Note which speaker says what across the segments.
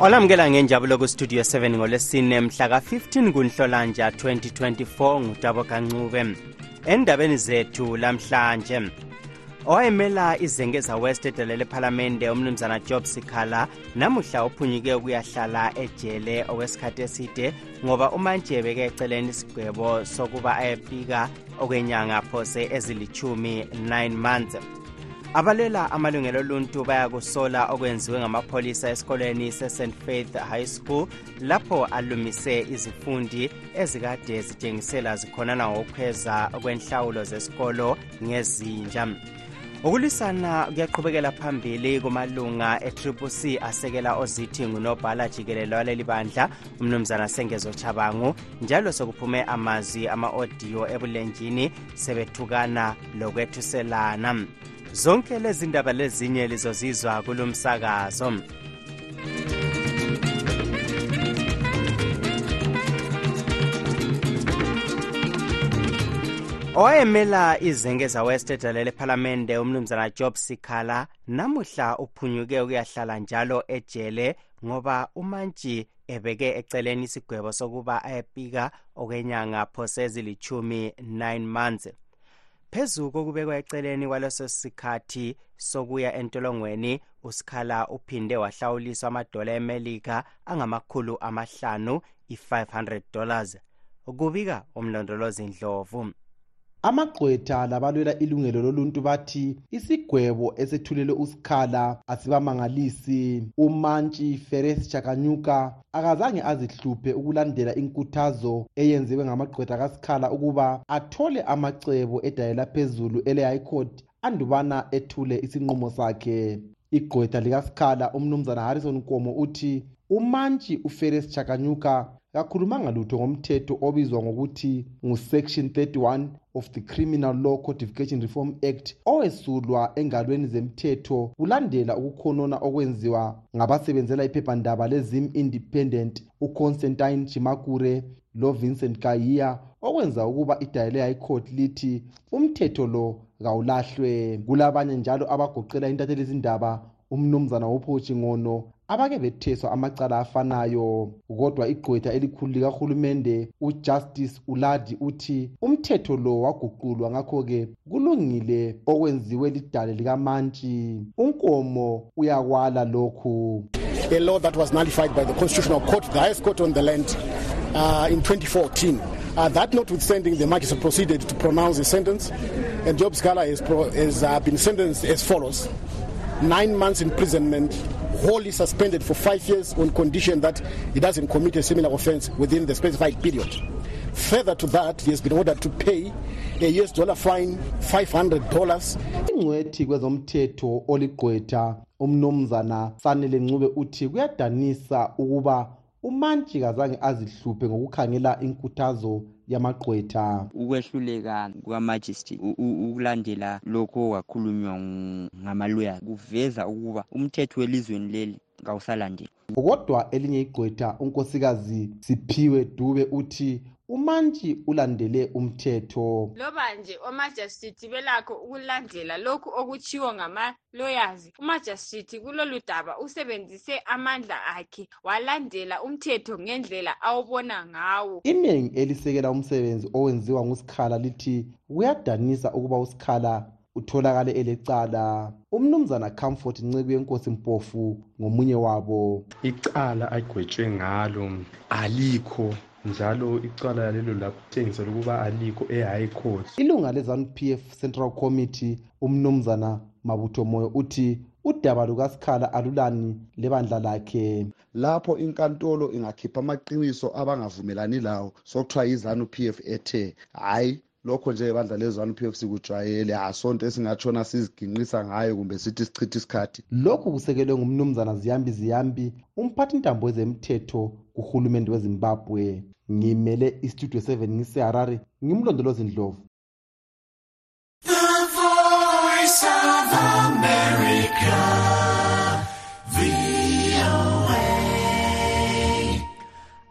Speaker 1: olamukela ngenjabulo kustudio 7 ngolwesine mhla ka-15 kunhlolanja 2024 ngutabo kancube endabeni zethu lamhlanje owayemela izengeza west edelele ephalamende umnumzana job sikhala namuhla uphunyuke ukuyahlala ejele okwesikhathi eside ngoba umantshebe ke eceleni isigwebo sokuba ayepika okwenyanga phose ezilithumi 9 months. Abalwela amalungelo oluntu bayakusola okwenziwe ngamapholisa esikolweni se-st. Faith high school lapho alumise izifundi ezikade zitshengisela zikhonana ngokukhweza kwenhlawulo zesikolo ngezinja. Ukulwisana kuyaqhubekela phambili kumalunga e-triple c asekela ozithi ngunobhala jikelelo waleli bandla umnumzana sengezo chabangu njalo sokuphume amazwi ama-odiyo ebulenjini sebethukana lokwethuselana. Zonke lezi ndaba lezinye lizozizwa kulo msakazo owayemela izengeza west edalela ephalamende umnumzana job sikhala namuhla uphunyuke ukuyahlala njalo ejele ngoba umantshi ebeke eceleni isigwebo sokuba ayepika okwenyanga phose ezilithumi 9 months phezu kokubekwa eceleni kwaleso sikhathi sokuya entolongweni usikhala uphinde wahlawuliswa amadola emelika angamakhulu amahlanu i-500 dollars. Kubika umlondolozi ndlovu
Speaker 2: amagqwetha labalwela ilungelo loluntu bathi isigwebo esethulelwe usikhala asibamangalisi. Umantshi feres chakanyuka akazange azihluphe ukulandela inkuthazo eyenziwe ngamagqwetha kasikhala ukuba athole amacebo edayela phezulu ele-high court andubana ethule isinqumo sakhe. Igqwetha likasikhala umnumzana harrison nkomo uthi umantshi uferes chakanyuka kakhulumanga lutho ngomthetho obizwa ngokuthi ngu-section 31 of the criminal law codification reform act owesulwa engalweni zemthetho kulandela ukukhonona okwenziwa ngabasebenzela iphephandaba lezim independent uconstantine chimakure lovincent kayiya okwenza ukuba idayile high court lithi umthetho lo kawulahlwe. Kulabanye njalo abagoqela intatheli izindaba umnumzana wophoshi ngono abake betheswa amacala afanayo kodwa igqwetha elikhulu likahulumende ujustice uladi uthi umthetho lo waguqulwa. Ngakho-ke kulungile okwenziwe lidale likamantshi. Unkomo uyakwala lokhu.
Speaker 3: A law that was nullified by the constitutional court the highest court on the land uh, in 2014 uh, that notwithstanding the magistrate proceeded to pronounce a sentence and job scala has, pro- has uh, been sentenced as follows. Nine months imprisonment wholly suspended for five years on condition that he doesn't commit a similar offense within the specified period. Further to that, he has been ordered to pay a US dollar fine $500.
Speaker 2: ingcwethi kwezomthetho oligqwetha umnumzana sanele ncube uthi kuyadanisa ukuba umantshi kazange azihluphe ngokukhangela inkuthazo yamagqwetha.
Speaker 4: Ukwehluleka kukamajistri ukulandela lokho kwakhulunywa ngamaloya kuveza ukuba umthetho welizweni leli kawusalandeli.
Speaker 2: Kodwa elinye igqwetha unkosikazi siphiwe dube uthi umantshi ulandele umthetho.
Speaker 5: Loba nje omajistrate belakho ukulandela lokhu okutshiwo ngama-lawyers umajistrate kulolu daba usebenzise amandla akhe walandela umthetho ngendlela awubona ngawo.
Speaker 2: Iningi elisekela umsebenzi owenziwa ngusikhala lithi kuyadanisa ukuba usikhala utholakale elecala. Umnumzana comfort nceko yenkosi mpofu ngomunye wabo.
Speaker 6: Icala agwetshwe ngalo alikho njalo icala lelo lakutshengisela ukuba alikho e-high court.
Speaker 2: Ilunga le-zanu p f central committee umnumzana mabutho moyo uthi udaba lukasikhala alulani lebandla lakhe.
Speaker 7: Lapho inkantolo ingakhipha amaqiniso abangavumelani lawo sokuthiwa yizanu p f ethe hhayi lokho nje ibandla lezanu p f c kujwayele asonto esingatshona siziginqisa ngayo kumbe sithi sichithe isikhathi.
Speaker 2: Lokhu kusekelwe ngumnumzana ziyambi ziyambi umphathintambo wezemthetho kuhulumende wezimbabwe. Ngimele istudio 7 ngiseharare ngimlondolozi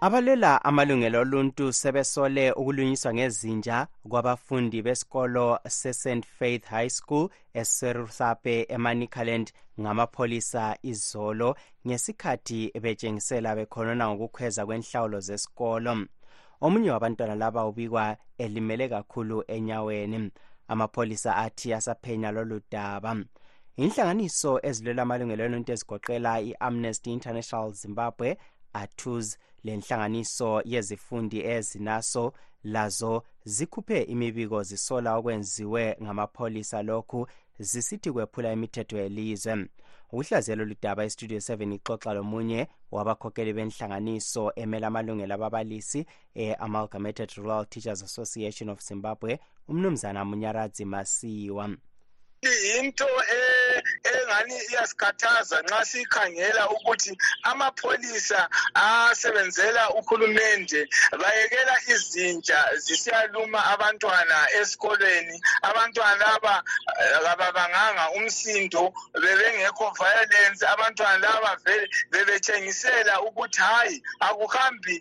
Speaker 1: abalwela amalungelo oluntu sebesole ukulunyiswa ngezinja kwabafundi besikolo se-st faith high school eserusape emanicaland ngamapholisa izolo ngesikhathi betshengisela bekhonona ngokukhweza kwenhlawulo zesikolo. Omunye wabantwana laba ubikwa elimele kakhulu enyaweni amapholisa athi asaphenya lolu daba. Inhlanganiso ezilwela amalungelo oluntu ezigoqela i-amnesty international zimbabwe atus lenhlanganiso yezifundi ezinaso lazo zikhuphe imibiko zisola okwenziwe ngamapholisa. Lokhu zisithi kwephula imithetho yelizwe. Ukuhlaziyela lolu daba istudio 7 ixoxa lomunye wabakhokheli benhlanganiso emela amalungelo ababalisi e-amalgamated rural teachers association of zimbabwe umnumzana munyaradzi masiwa.
Speaker 8: Yinto engani iyasikhathaza nxa sikhangela ukuthi amapholisa asebenzela uhulumende bayekela izinja zisiyaluma abantwana esikolweni. Abantwana laba kababanganga umsindo bebengekho violence. Abantwana laba bebetshengisela ukuthi hayi akuhambi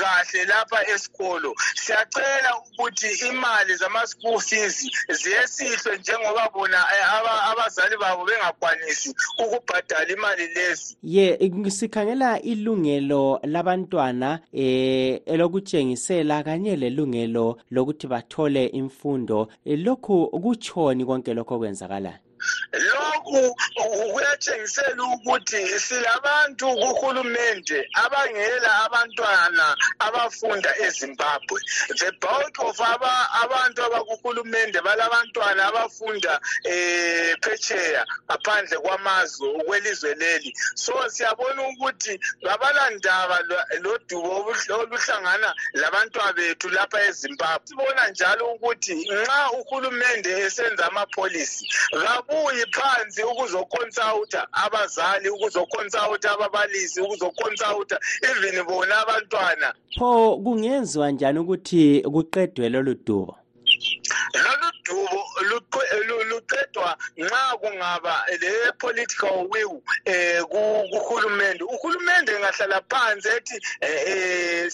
Speaker 8: kahle lapha esikolo. Siyacela ukuthi imali zama-school fees ziyesihlwe njengoba bona abazali babo bengakwanisi ukubhadala imali lezi.
Speaker 1: Ye sikhangela ilungelo labantwana eh elokutshengisela kanye lelungelo lokuthi bathole imfundo. Lokhu kutshoni konke lokho kwenzakalayo
Speaker 8: lokhu kuyatshengisela ukuthi silabantu kuhulumende abangela abantwana abafunda ezimbabwe. The bulk of aba, abantu abakuhulumende balabantwana abafunda eh, phetsheya ngaphandle kwamazwe kwelizwe leli. So siyabona ukuthi kabalandaba lodubo oluhlangana labantwana bethu lapha ezimbabwe. Sibona njalo ukuthi nxa uhulumende esenza amapholisi kabuyi phansi ukuzoconsulta abazali ukuzoconsulta ababalisi ukuzoconsulta even bona abantwana.
Speaker 1: Pho kungenziwa njani ukuthi kuqedwe lolu dubo?
Speaker 8: Lolu dubo luqedwa nxa kungaba le-political will eh kuhulumende. Uhulumende engahlala phansi ethi eh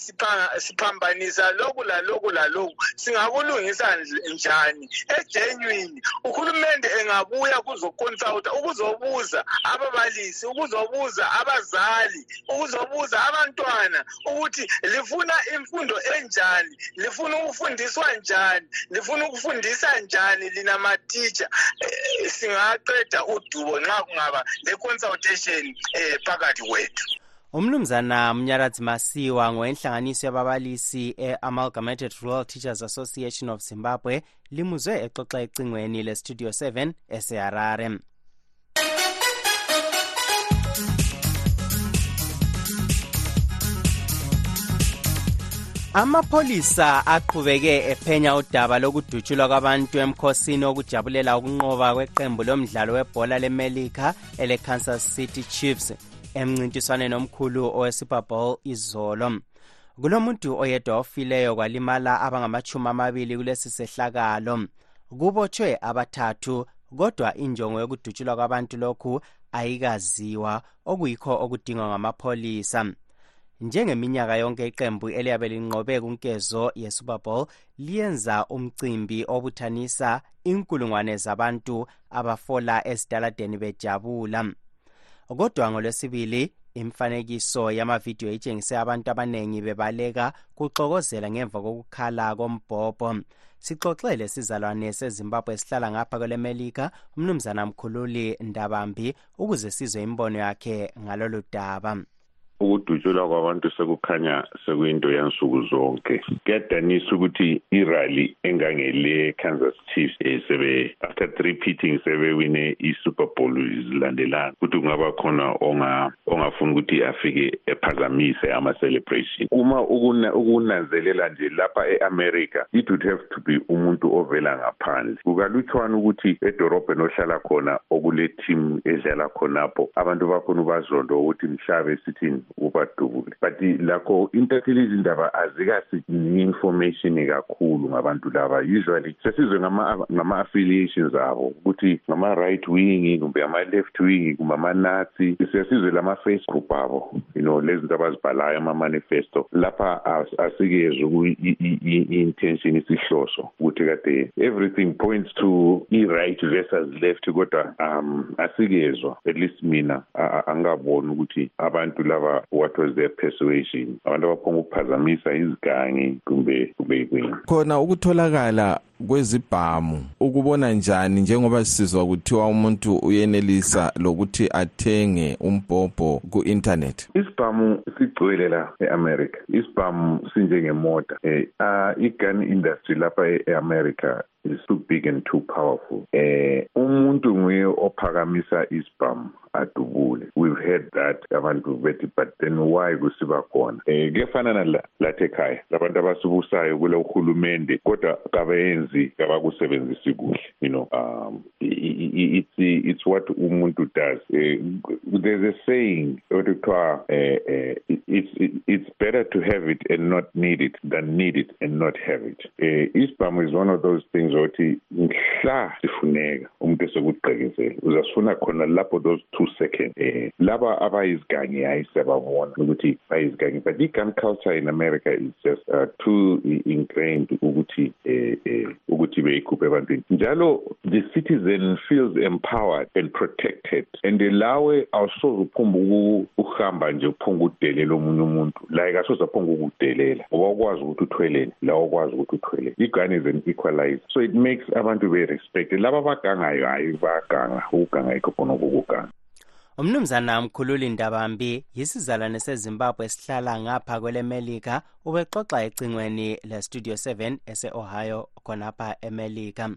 Speaker 8: siphambanisa lokhu lalokhu lalokhu singakulungisa njani? Egenuine. Uhulumende engabuya kuzoconsulta ukuzobuza ababalisi ukuzobuza abazali ukuzobuza abantwana ukuthi lifuna imfundo enjani? Lifuna ukufundiswa njani? Lifuna ukufundisa njani lina matitsha eh, singaqeda udubo nxa kungaba le-consultation eh, phakathi kwethu.
Speaker 1: Umnumzana mnyaradzi masiwa ngowenhlanganiso yababalisi e-amalgamated rural teachers association of zimbabwe limuzwe exoxa ecingweni lestudio 7 eseharare amapholisa aqhubeke ephenya udaba lokudutshulwa kwabantu emkhosini wokujabulela ukunqoba kweqembu lomdlalo webhola lemelika ele-kansas city chiefs emncintiswaneni omkhulu owe-super bowl izolo. Kulomuntu oyedwa ofileyo kwalimala abangamachumi amabili kulesi sehlakalo. Kubotshwe abathathu kodwa injongo yokudutshulwa kwabantu lokhu ayikaziwa okuyikho okudingwa ngamapholisa. Njengeminyaka yonke iqembu eliyabe linqobe kunkezo ye-super bowl liyenza umcimbi obuthanisa inkulungwane zabantu abafola ezitaladeni bejabula. Kodwa ngolwesibili imfanekiso yamavidiyo itshengise abantu abanengi bebaleka kuxokozela ngemva kokukhala kombhobho. Sixoxele sizalwane sezimbabwe esihlala ngapha kwelemelika umnumzana mkhululi ndabambi ukuze sizwe imbono yakhe ngalolu daba.
Speaker 9: Ukudutshulwa kwabantu sekukhanya sekuyinto yansuku zonke. Kuyadanisa ukuthi irally engangele kansas chiefs um sebe after three pitting sebewine i-super bowl zilandelana ukuthi kungaba khona ongafuni ukuthi afike ephazamise ama-celebration. Uma ukunanzelela nje lapha e-america it would have to be umuntu ovela ngaphandle. Kukalutshwana ukuthi edorobheni ohlala khona okule team edlala khonapho abantu bakhona ubazonto ukuthi mhlabe sithini ubadubule but lakho intatheli izindaba azikasinika information kakhulu ngabantu laba. Usually sesizwe ngama-affiliations abo ukuthi ngama-right wing kumbe ama-left wing kumbe ama-nazi. Siyasizwe lama-face group abo you know lezi zinto abazibhalayo ama-manifesto. Lapha asikezwe i-intention isihloso ukuthi kade everything points to i-right versus left. Kodwa um asikezwa at least mina angaboni ukuthi abantu laba what was their persuasion. Abantu abaphonga ukuphazamisa izigangi kumbe kumbe ikwini
Speaker 10: khona ukutholakala kwezibhamu. Ukubona njani njengoba sisizwa kuthiwa umuntu uyenelisa lokuthi athenge umbhobho ku-internet?
Speaker 9: Isibhamu sigcwele la e-america. Isibhamu sinjengemota. Um i-gun industry lapha e-america is too big and too powerful. Eh umuntu nguye ophakamisa isibhamu adubule. We've heard that abantu bethi but then why kusiba khona? Eh kuyafana lathi ekhaya labantu abasibusayo kule uhulumende kodwa kabayenzi kuhle you know um it's it's what umuntu does. Uh, there's a saying uh, it's it's better to have it and not need it than need it and not have it. Uh, is one of those things othi mhla sifuneka umuntu esekugqekezela uzasifuna khona lapho those two seconds. Eh laba abayizigangi hayi siyababona ukuthi bayizigangi but i-gun culture in america is just uh, too ingrained ukuthi ukuthi beyikhuphe ebantwini. Njalo the citizen feels empowered and protected and lawe awusoze uphumba ukuhamba nje uphunga udelela omunye umuntu. Like asoze aphunga ukudelela. Ngoba ukwazi ukuthi uthweleni la ukwazi ukuthi uthwele. I-gun is an equalizer. So it makes abantu be-respected laba abagangayo hayi bayaganga. Ukuganga yikho khona okukuganga
Speaker 1: umnumzana mkhululi ndabambi yisizalwane sezimbabwe esihlala ngapha kwelemelika ubexoxa ecingweni lestudio 7 ese-ohio khonapha emelika.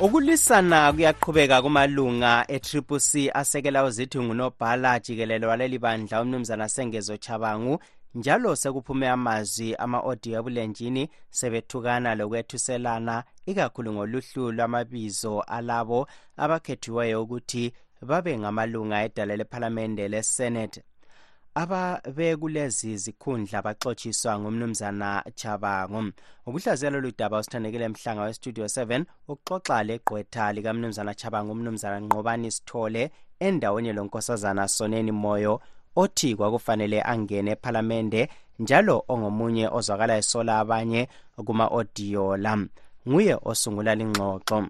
Speaker 1: Ukulwisana kuyaqhubeka kumalunga e-triple c asekela uzithi ngunobhala jikelele waleli bandla umnumzana sengezo chabangu njalo sekuphume amazwi ama-odiyo ebulenjini sebethukana lokwethuselana ikakhulu ngoluhlu lwamabizo alabo abakhethiweyo ukuthi babe ngamalunga edala lephalamende lesenate ababekulezi zikhundla baxotshiswa ngumnumzana chabango ukuhlaziya lolu daba usithandekile mhlanga westudio 7 ukuxoxa legqwetha likamnumzana chabango umnumzana nqobani sithole endaweni lonkosazana soneni moyo othi kwakufanele angene ephalamende njalo ongomunye ozwakala esola abanye kuma-odiyo la. Nguye osungula lingxoxo.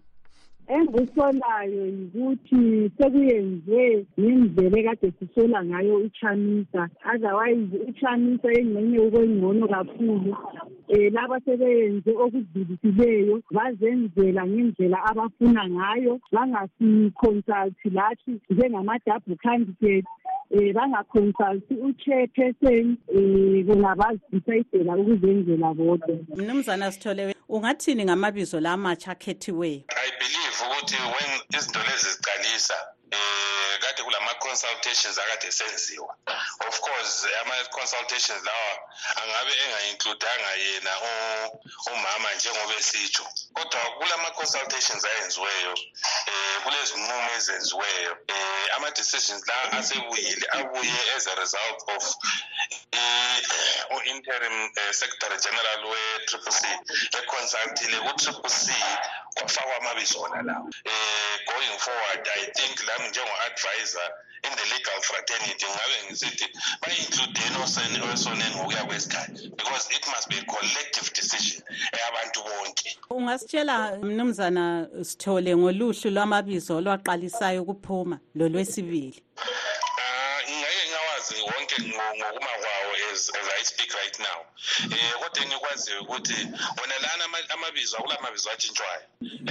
Speaker 11: Engisolayo yikuthi sekuyenziwe ngendlela ekade sisola ngayo uchanisa otherwise uchanisa engxenye ukwengcono kakhulu. Um laba sebeyenze okudlulisileyo bazenzela ngendlela abafuna ngayo. Bangasiconsulti lathi njengama-double candidate. Um bangaconsulti u-chairperson um kungabazidicayidela ukuzenzela bodwa.
Speaker 12: Mnumzana sithole ungathini ngamabizo la matsha akhethiweyo
Speaker 13: i believe ukuthi when izinto lezi ziqalisa eh kade kulama-consultations akade esenziwa of course ama-consultations lawa angabe engayincludanga yena umama njengoba esitsho. Kodwa kulama-consultations ayenziweyo um kulezinqumo ezenziweyo um ama-decisions la asebuyile abuye as a result of u-interim uh, secretary general we-triple c econsultile ku-triple c kwafakwa amabizo wona lawo um going forward i think lami njengo-advisor in the legal fraternity ngabe ngisithi bayi-includeni osoneni ngokuya kwesikhathi because it must be a collective decision eyabantu bonke.
Speaker 12: Ungasitshela mnumzana sithole ngoluhlu lwamabizo olwaqalisayo ukuphuma lolwesibili.
Speaker 13: Ngingeke ngawazi wonke ngokuma kwawo as, as i speak right now. Eh kodwa engikwaziyo ukuthi wona lana ama- amabizo akula mabizo atshintshwayo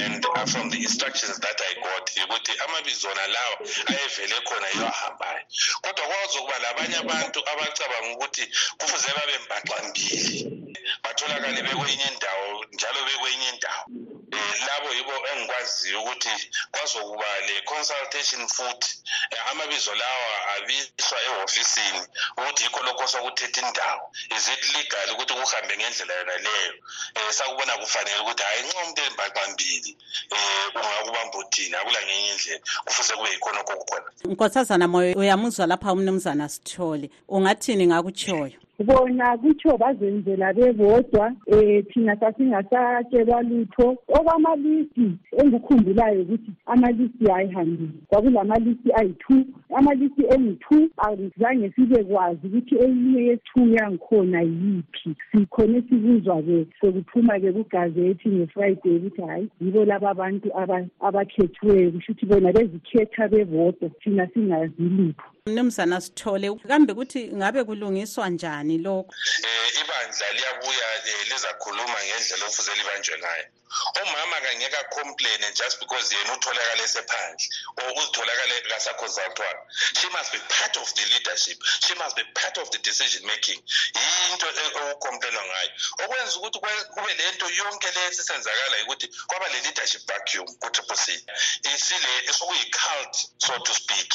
Speaker 13: and uh, from the instructions that i got ukuthi amabizo wona lawa ayevele khona yiwo ahambayo kodwa kwazokuba labanye abantu abacabanga ukuthi kufuze babe mbaxambili batholakale bekwenye indawo njalo bekwenye indawo. Um labo yibo engikwaziyo ukuthi kwazokuba le-consultation futhi. Eh, amabizo lawa abiswa ehhofisini ukuthi yikho lokho sokuthetha indawo? Is it legal ukuthi kuhambe ngendlela yona leyo um sakubona kufanele ukuthi hhayi nxa umuntu embaqambili um ungakubamba uthini? Akula ngenye indlela. Kufuze kube yikhona okho kukhona
Speaker 12: nkosazana moyo uyamuzwa lapha umnumzana sithole. Ungathini ngakutshoyo
Speaker 11: bona kutsho bazenzela bebodwa um thina sasingasatshelwa lutho. Okwamalisti engikhumbulayo ukuthi amalisti ayihambile kwakulamalisti ayi-two amalisti engu-two azange sibe kwazi ukuthi eyinye ye-two yangikhona yiphi. Sikhone sikuzwa-ke sekuphuma-ke kugazethi nge-friday ukuthi hhayi yibo laba bantu aba- abakhethiweyo kusho ukuthi bona bezikhetha bebodwa thina singazi lutho.
Speaker 12: Mnumzana sithole kambe ukuthi ngabe kulungiswa njani? Lokho
Speaker 13: um ibandla liyabuya um lizakhuluma ngendlela okufuze libanjwe ngayo. Umama kangeke acomplaine just because yena utholakale sephandle or uzitholakale kasaconsultwanga she must be part of the leadership. She must be part of the decision making. Yinto okucomplainwa ngayo. Okwenza ukuthi kube le nto yonke le esisenzakala ukuthi kwaba le-leadership vacuum ku-triple c isile sokuyi-cult so to speak.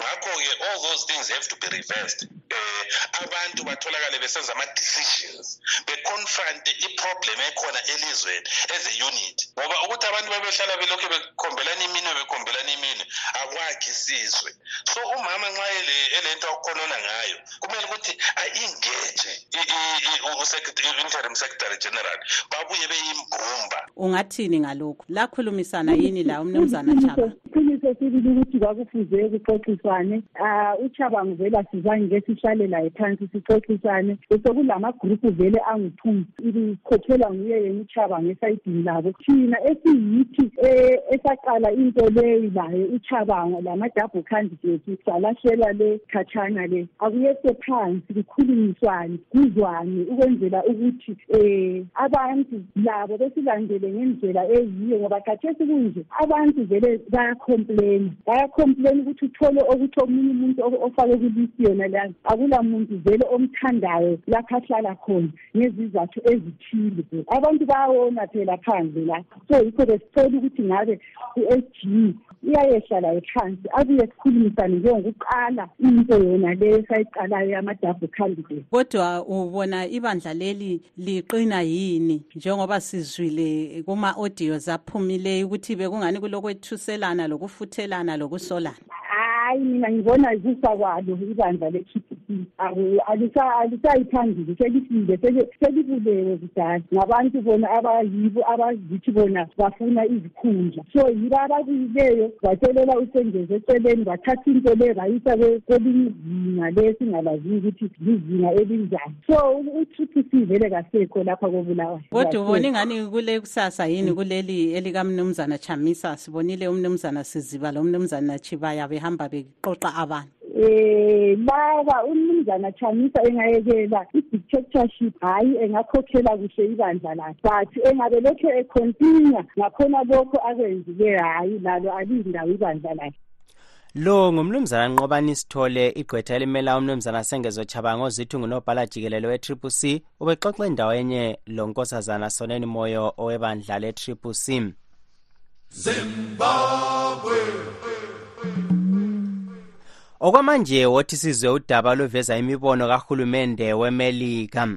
Speaker 13: Ngakho-ke all those things have to be reversed um abantu batholakale besenza ama-decisions beconfronte iproblem ekhona elizweni as a unit ngoba ukuthi abantu babehlala belokhu bekhombelana iminwe bekhombelana iminwe akwakhi sizwe so umama nxa ele- elento akukhonona ngayo kumele ukuthi a-engage i- i- i- u-secret- i-interim secretary general babuye beyimbumba
Speaker 12: ungathini ngalokhu? Lakhulumisana yini la umnumzana chaba?
Speaker 11: Iqiniso sibili ukuthi kwakufuze kuxoxiswane. Um uchabango vele asizange ke sihlale laye phansi sixoxisane. Besekulamagruphu vele angu-two ikhokhelwa nguye yena uchabango esayidini labo. Thina esiyithi um esaqala into leyi laye uchabango lama-double candidate salahlela le khatshana le. Akuyese phansi kukhulunyiswane kuzwane ukwenzela ukuthi um abantu labo besilandele ngendlela eyiyo ngoba khathesi kunje abantu vele bayacomplaina bayacomplaina ukuthi uthole ukuthi omunye umuntu o- ofake kulisi yona leyo akula muntu vele omthandayo lapho ahlala khona ngezizathu ezithile. Abantu bayawona phela phandle la. So yikho besicela ukuthi ngabe u-s g uyayehla laye phansi abuye sikhulumisane njengokuqala into yona leyo esayiqalayo yama-double candidate.
Speaker 12: Kodwa ubona ibandla leli liqina yini? Njengoba sizwile kuma-audios aphumileyo ukuthi bekungani kulokwethuselana lokufuthelana lokusolana.
Speaker 11: Hayi mina ngibona kufa kwalo ibandla le-t p c alisayiphambili selifile seli- selibulewe kudala. Ngabantu bona abayibo abazithi bona bafuna izikhundla. So yibo ababuyileyo batshelela usengeze eceleni bathatha into le bayisa kwe- kwelinye izinga le singalaziyo ukuthi lizinga elinjani. So u-t p c vele kasekho lapha kobulawayo.
Speaker 12: Kodwa ubona ingani kule kusasa yini kuleli elikamnumzana chamisa? Sibonile umnumzana siziba lo mnumzana chibaya behamba beqoqa abantu?
Speaker 11: Eh laba umnumzana Chamisa engayekela i-dictatorship hayi engakhokhela kuhle ibandla lakhe but engabe lokhu econtinue ngakhona lokho akwenzileyo hayi lalo alindawo ibandla lakhe
Speaker 1: lo ngumnumzana nqobani sithole igqwetha elimela umnumzana sengezo chabango ozithi ngunobhala jikelele we-triple c. Ubexoxa endawenye lo nkosazana soneni moyo owebandla le-triple c.
Speaker 14: Zimbabwe.
Speaker 1: Okwamanje wothi sizwe udaba oluveza imibono kahulumende wemelika.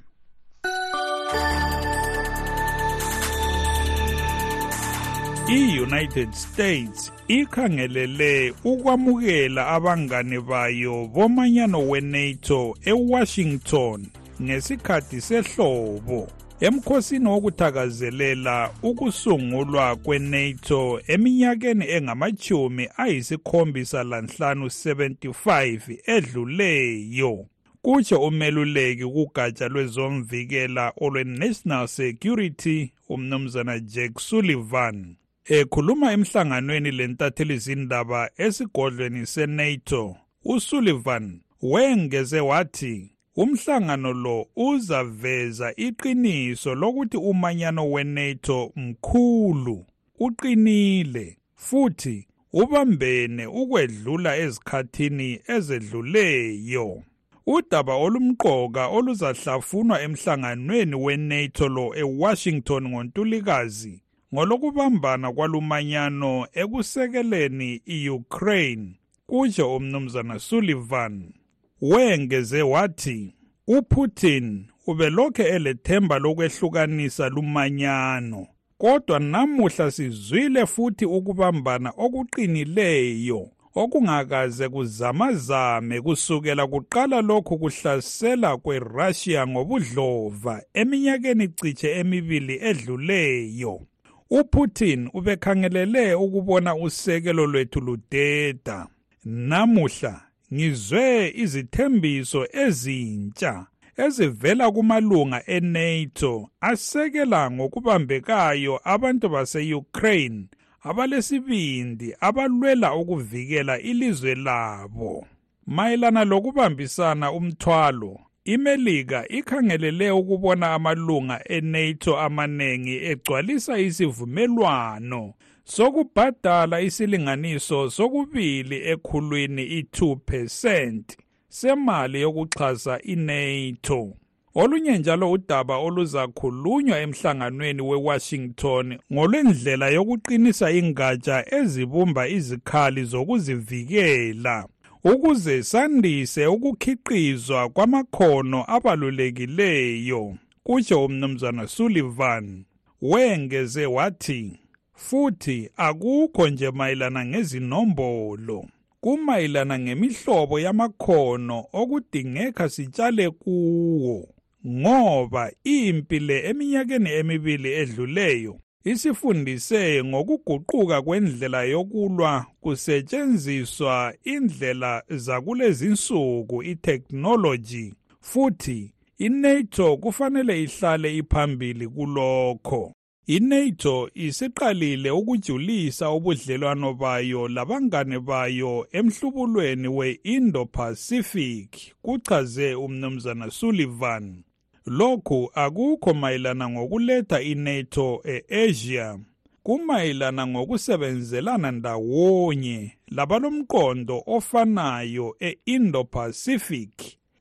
Speaker 15: I-united states ikhangelele ukwamukela abangane bayo bomanyano we-nato ewashington ngesikhathi sehlobo. Emkhosini wokuthakazelela ukusungulwa kwe-nato eminyakeni engamachumi ayisikhombisa lanhlanu 75 edluleyo kutsho umeluleki kugatsha lwezomvikela olwe-national security umnumzana jack sullivan ekhuluma emhlanganweni lentathelizindaba esigodlweni senato. Usullivan wengeze wathi umhlangano lo uzaveza iqiniso lokuthi umanyano weNATO mkhulu uqinile futhi ubambene ukwedlula ezikhathini ezedluleyo. Udaba olumqoka oluzahlafunwa emhlanganweni weNATO lo eWashington ngoNtulikazi ngolokubambana kwalumanyano ekusekeleni iUkraine kutsho umnumzana Sullivan. Wengeze wathi uPutin ubelokhe elethemba lokwehlukanisa lumanyano kodwa namuhla sizwile futhi ukubambana okuqinileyo okungakaze kuzamazame kusukela kuqala lokhu kuhlasela kweRussia ngobudlova eminyakeni ciche emibili edluleyo. uPutin ubekhangelele ukubona usekelo lwethu ludeda. Namuhla ngizwe izithembiso ezintsha ezivela kumalunga eNATO asekela ngokubambekayo abantu base-Ukraine abalesibindi abalwela ukuvikela ilizwe labo. Mayelana lokubambisana umthwalo imelika ikhangelele ukubona amalunga eNATO amanengi egcwalisa isivumelwano sokubhadala isilinganiso sokubili ekhulwini i2% semali yokuxhasa iNATO. Olunye njalo udaba oluzakhulunywa emhlanganweni weWashington ngolwendlela yokuqinisa ingatsha ezibumba izikhali zokuzivikela ukuze sandise ukukhiqizwa kwamakhono abalulekileyo kutsho umnumzana Sullivan wengeze wathi futhi akukho nje mayelana ngezinombolo. Kumayelana ngemihlobo yamakhono okudingeka sitshale kuwo. Ngoba impi le eminyakeni emibili edluleyo isifundise ngokuguquka kwendlela yokulwa kusetshenziswa indlela zakulezinsuku itechnology futhi iNATO kufanele ihlale iphambili kulokho. iNATO isiqalile ukujulisa ubudlelwano bayo labangane bayo emhlubulweni we-Indo-Pacific kuchaze umnumzana Sullivan. Lokhu akukho mayelana ngokuletha iNATO eAsia kumayelana ngokusebenzelana ndawonye labalomqondo ofanayo e-Indo-Pacific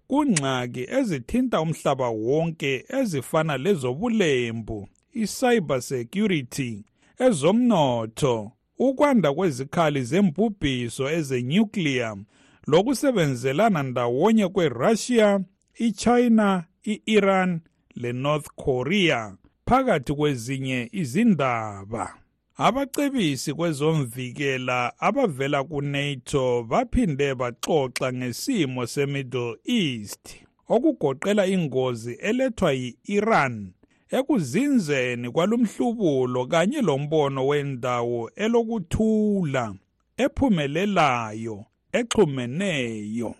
Speaker 15: kungxaki ezithinta umhlaba wonke ezifana lezobulembu i-cyber security ezomnotho ukwanda kwezikhali zembubhiso ezenuclear lokusebenzelana ndawonye kweRussia, iChina, i-Iran leNorth Korea phakathi kwezinye izindaba. Abacebisi kwezomvikela abavela kuNATO baphinde baxoxa ngesimo seMiddle East okugoqela ingozi elethwa yi-Iran ekuzinzeni kwalumhlubulo kanye lombono wendawo elokuthula ephumelelayo exhumeneyo.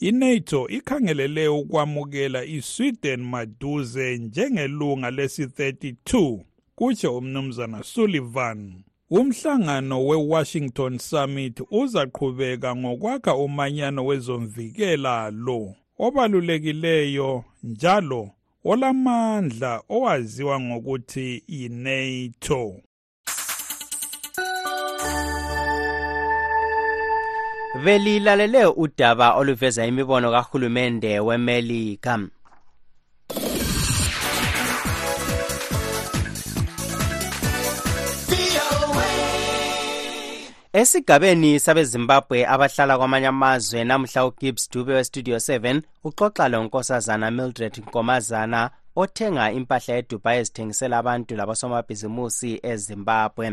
Speaker 15: iNATO ikhangelele ukwamukela iSweden maduze njengelunga lesi-32 kutsho umnumzana Sullivan. Umhlangano weWashington Summit uzaqhubeka ngokwakha umanyano wezomvikela lo obalulekileyo njalo olamandla owaziwa ngokuthi yiNATO.
Speaker 1: Belilalele udaba oluveza imibono kahulumende wemelika. Esigabeni sabezimbabwe abahlala kwamanye amazwe namuhla ugibbs dube westudio 7 uxoxa lonkosazana mildred nkomazana othenga impahla edubai ezithengisela abantu labosomabhizimusi ezimbabwe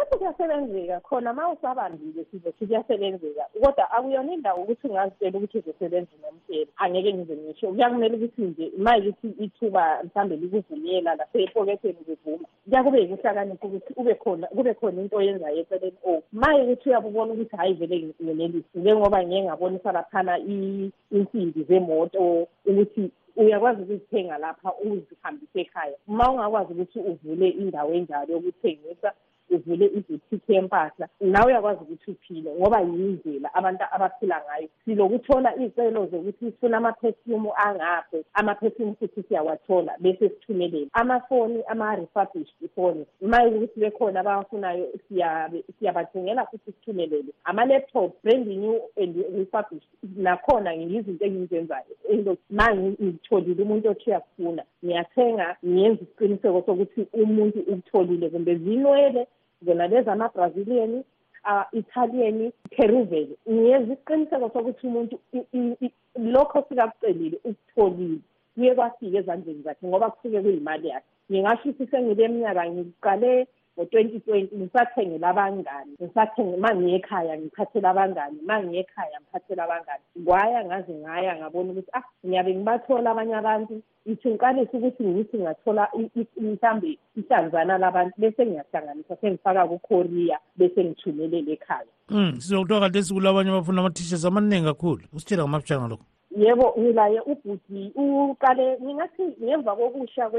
Speaker 14: Lapho kuyasebenzeka khona ma usabambile sizothi kuyasebenzeka kodwa akuyona indawo ukuthi ungazitshela ukuthi uzosebenza nomtshela angeke ngize ngisho. Kuyakumele ukuthi nje ma ukuthi ithuba mhlawumbe likuvumela lasepoketheni kuvuma kuyakube yikuhlakanipha ukuthi ube khona kube khona into oyenzayo eceleni o ma ukuthi uyabubona ukuthi hhayi vele ngenelisi njengoba ngiye ngabonisa laphana insimbi zemoto ukuthi uyakwazi ukuzithenga lapha uzihambise ekhaya. Ma ungakwazi ukuthi uvule indawo enjalo yokuthengisa uvule ibhutiki yempahla nawe uyakwazi ukuthi uphile ngoba yindlela abantu abaphila ngayo. Silokuthola iy'celo zokuthi sifuna amaphefyumu angaphi amaphefyumu futhi siyawathola bese sithumelele. Amafoni ama-refurbished ifoni ma ukuthi bekhona abawafunayo siyabathengela futhi sithumelele. Ama-laptop brand new and refurbished nakhona yizinto engizenzayo ma ngitholile umuntu othi uyakufuna ngiyathenga ngiyenza isiqiniseko sokuthi umuntu ukutholile kumbe zinwele zona lezi ama-brazilian uh, italian peruvian. Ngiyenza isiqiniseko sokuthi umuntu lokho sikakucelile ukutholile. Kuye kwafika ezandleni zakhe ngoba kusuke kuyimali yakhe. Ngingasho ukuthi sengile minyaka ngiqale ngo-twenty twenty ngisathengela abangani ngisathenge ma ngiye ekhaya ngiphathela abangani ma ngiye ekhaya ngiphathela abangani. Kwaya ngaze ngaya ngabona ukuthi ah ngiyabe ngibathola abanye abantu ithi ngiqalise ukuthi ngithi ngathola mhlawumbe ihlanzana labantu bese ngiyahlanganisa sengifaka kukorea bese ngithumelele ekhaya
Speaker 16: um sizokuthiwa kade sikulabanye abafuna ama-t-shirts amaningi kakhulu. Usitshela ngamafitshanga lokho.
Speaker 14: Yebo ngilaye ubhuti. Uqale ngingathi ngemva kokusha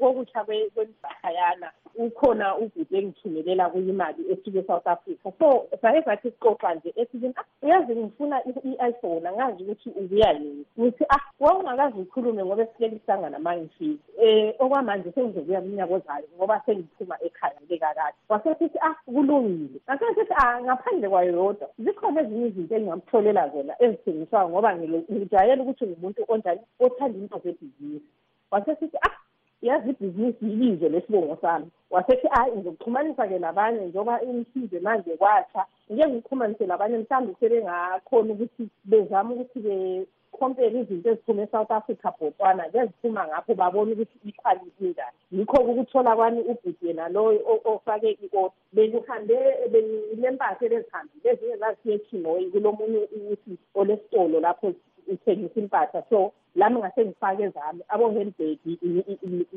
Speaker 14: kokusha kwemzahayana ukhona ubhuti engithumelela kuyimali esuke e-south africa. So saye sathi sixoxa nje esithi ah uyazi ngifuna i-iphone angazi ukuthi ubuya yini. Ngithi ah wawungakazi ukhulume ngoba esilele kuhlangana ma ngifike um okwamanje sengizobuya minyaka ozayo ngoba sengiphuma ekhaya ngekakade wasesithi ah kulungile. Ngasesithi ah ngaphandle kwayo yodwa. Zikhona ezinye izinto engingamtholela zona ezithengiswayo ngoba ngijayele ukuthi ngumuntu onjani othanda into zebhizinisi. Wasesithi ah yazi ibhizinisi yilize lesibongo sami. Wasethi hayi ngizokuxhumanisa-ke labanye njengoba imsize manje kwatsha ngike ngikuxhumanise labanye mhlawumbe sebengakhona ukuthi bezame ukuthi bekhompere izinto eziphume e-south africa bhotwana keziphuma ngapho babone ukuthi ikhwalithi njani yikho-ke ukuthola kwami ubhuti yena loyo ofake i-ota bekuhambe benilempahla elezihambile ezinye zazisiye echinoyi kulo munye ukuthi olesitolo lapho uthengisa impahla so lami ngase ngifake zami abo-handbag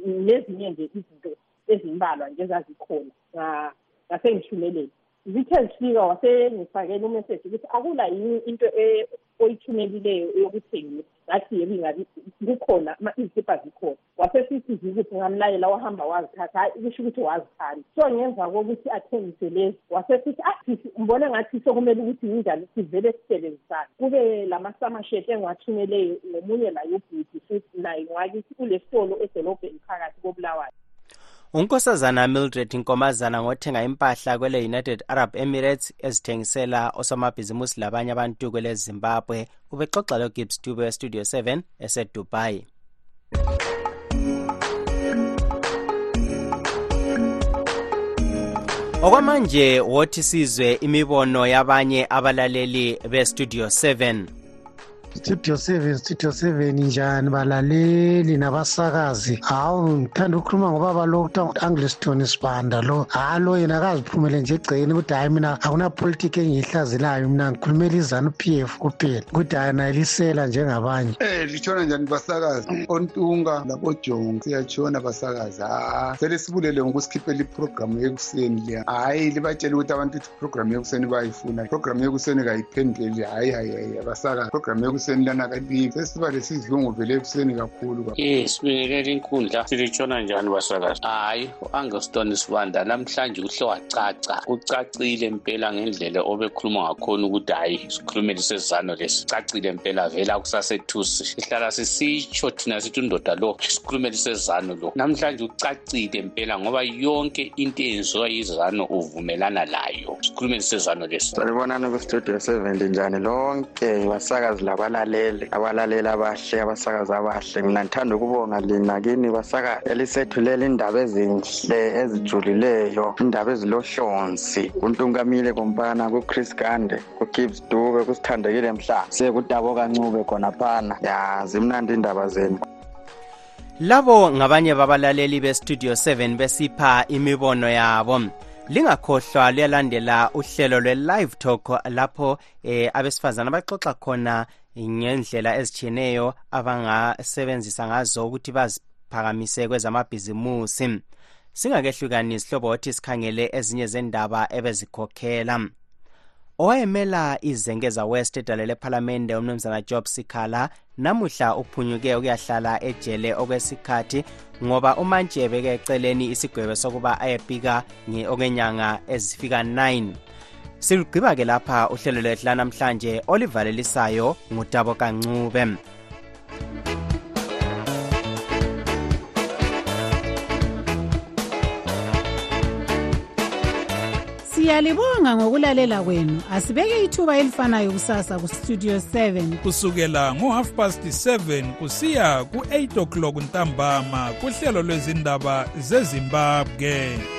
Speaker 14: nezinye nje izinto ezimbalwa nje ezazikhona ngase ngithumelele zithe zifika wasengifakela umeseji ukuthi akula yini into oyithumelileyo yokuthengisa ngathi yebo ingabi kukhona izikipa zikhona. Wasesithi zikuthi ngamlayela wahamba wazithatha hayi kusho ukuthi wazithanda. So ngemva kokuthi athengise lezi wasesithi ah ngibone ngathi sokumele ukuthi yinjani sivele sisebenzisane. Kube lamasamasheti engiwathumeleyo ngomunye laye ubhuti futhi naye ngwakithi kule sitolo edolobheni phakathi kobulawayo.
Speaker 1: Unkosazana mildred nkomazana ngothenga impahla kwele united arab emirates ezithengisela osomabhizimusi labanye abantu kwele zimbabwe ubexoxa logibbs dube westudio 7 esedubai. Okwamanje wothi sizwe imibono yabanye abalaleli bestudio 7
Speaker 17: studio seven studio seven njani balaleli nabasakazi. Hawu ngithanda ukukhuluma ngobaba lo kuthiwa ngu-angliston sibanda lo. Halo yena akaziphumele nje egcekeni ukuthi hhayi mina akunapolitiki engiyihlazelayo mina ngikhulumela izanu p f kuphela. Ukuthi hhayi nayilisela njengabanye.
Speaker 18: Um litshona njani basakazi? Ontunga labojongo siyatshona basakazi. Ha sele sibulele ngokusikhiphela iprogramu yekuseni le. Hhayi libatshele ukuthi abantu ukuthi iprogramu yekuseni bayifuna. Iprogramu yekuseni kayiphenduleli hhayi hayi hayi abasakazi. Iprogramu yekuseni ekuseni lana kalibi sesiba lesizungu vele ekuseni kakhulu
Speaker 19: ye sibingelela inkundla. Silitshona njani basakazi? Hhayi u-angelston sibanda namhlanje uhle wacaca. Kucacile mpela ngendlela obekhuluma ngakhona ukuthi hhayi sikhulumele sesizano lesi. Cacile mpela vela kusasethusi sihlala sisitsho thina sithi undoda lo sikhulumele sesizano lo. Namhlanje ucacile mpela ngoba yonke into eyenziwa yizano uvumelana layo sikhulumele sesizano lesi.
Speaker 20: Salibonani kustudio seven linjani lonke basakazi laba abalaleli abalaleli abahle abasakazi abahle. Mina ngithanda ukubonga lina kini basaka elisethulela indaba ezinhle ezijulileyo indaba ezilohlonzi. Kuntunkamile kompana kuchris gande kugibbs dube kusithandekile mhla. Sekudabo kancube khonaphana ya zimnandi indaba zenu.
Speaker 1: Labo ngabanye babalaleli bestudio 7 besipha imibono yabo. Lingakhohlwa luyalandela uhlelo lwe-live talk lapho eh, abesifazana baxoxa khona ngendlela ezitshiyeneyo abangasebenzisa ngazo ukuthi baziphakamise kwezamabhizimusi. Singakehlukani sihlobo wothi sikhangele ezinye zendaba ebezikhokhela. Owayemela izengeza west edale lephalamende umnumzana job sikhala namuhla uphunyuke ukuyahlala ejele okwesikhathi ngoba umantshebe ke eceleni isigwebo sokuba ayebika okwenyanga ezifika 9 silugqiba ke lapha uhlelo lwethu lanamhlanje olivalelisayo ngutabo kancube.
Speaker 21: Siyalibonga ngokulalela kwenu. Asibeke ithuba elifanayo kusasa kustudio 7
Speaker 15: kusukela ngo-half past 7 kusiya ku-8 o'clock ntambama kuhlelo lwezindaba zezimbabwe.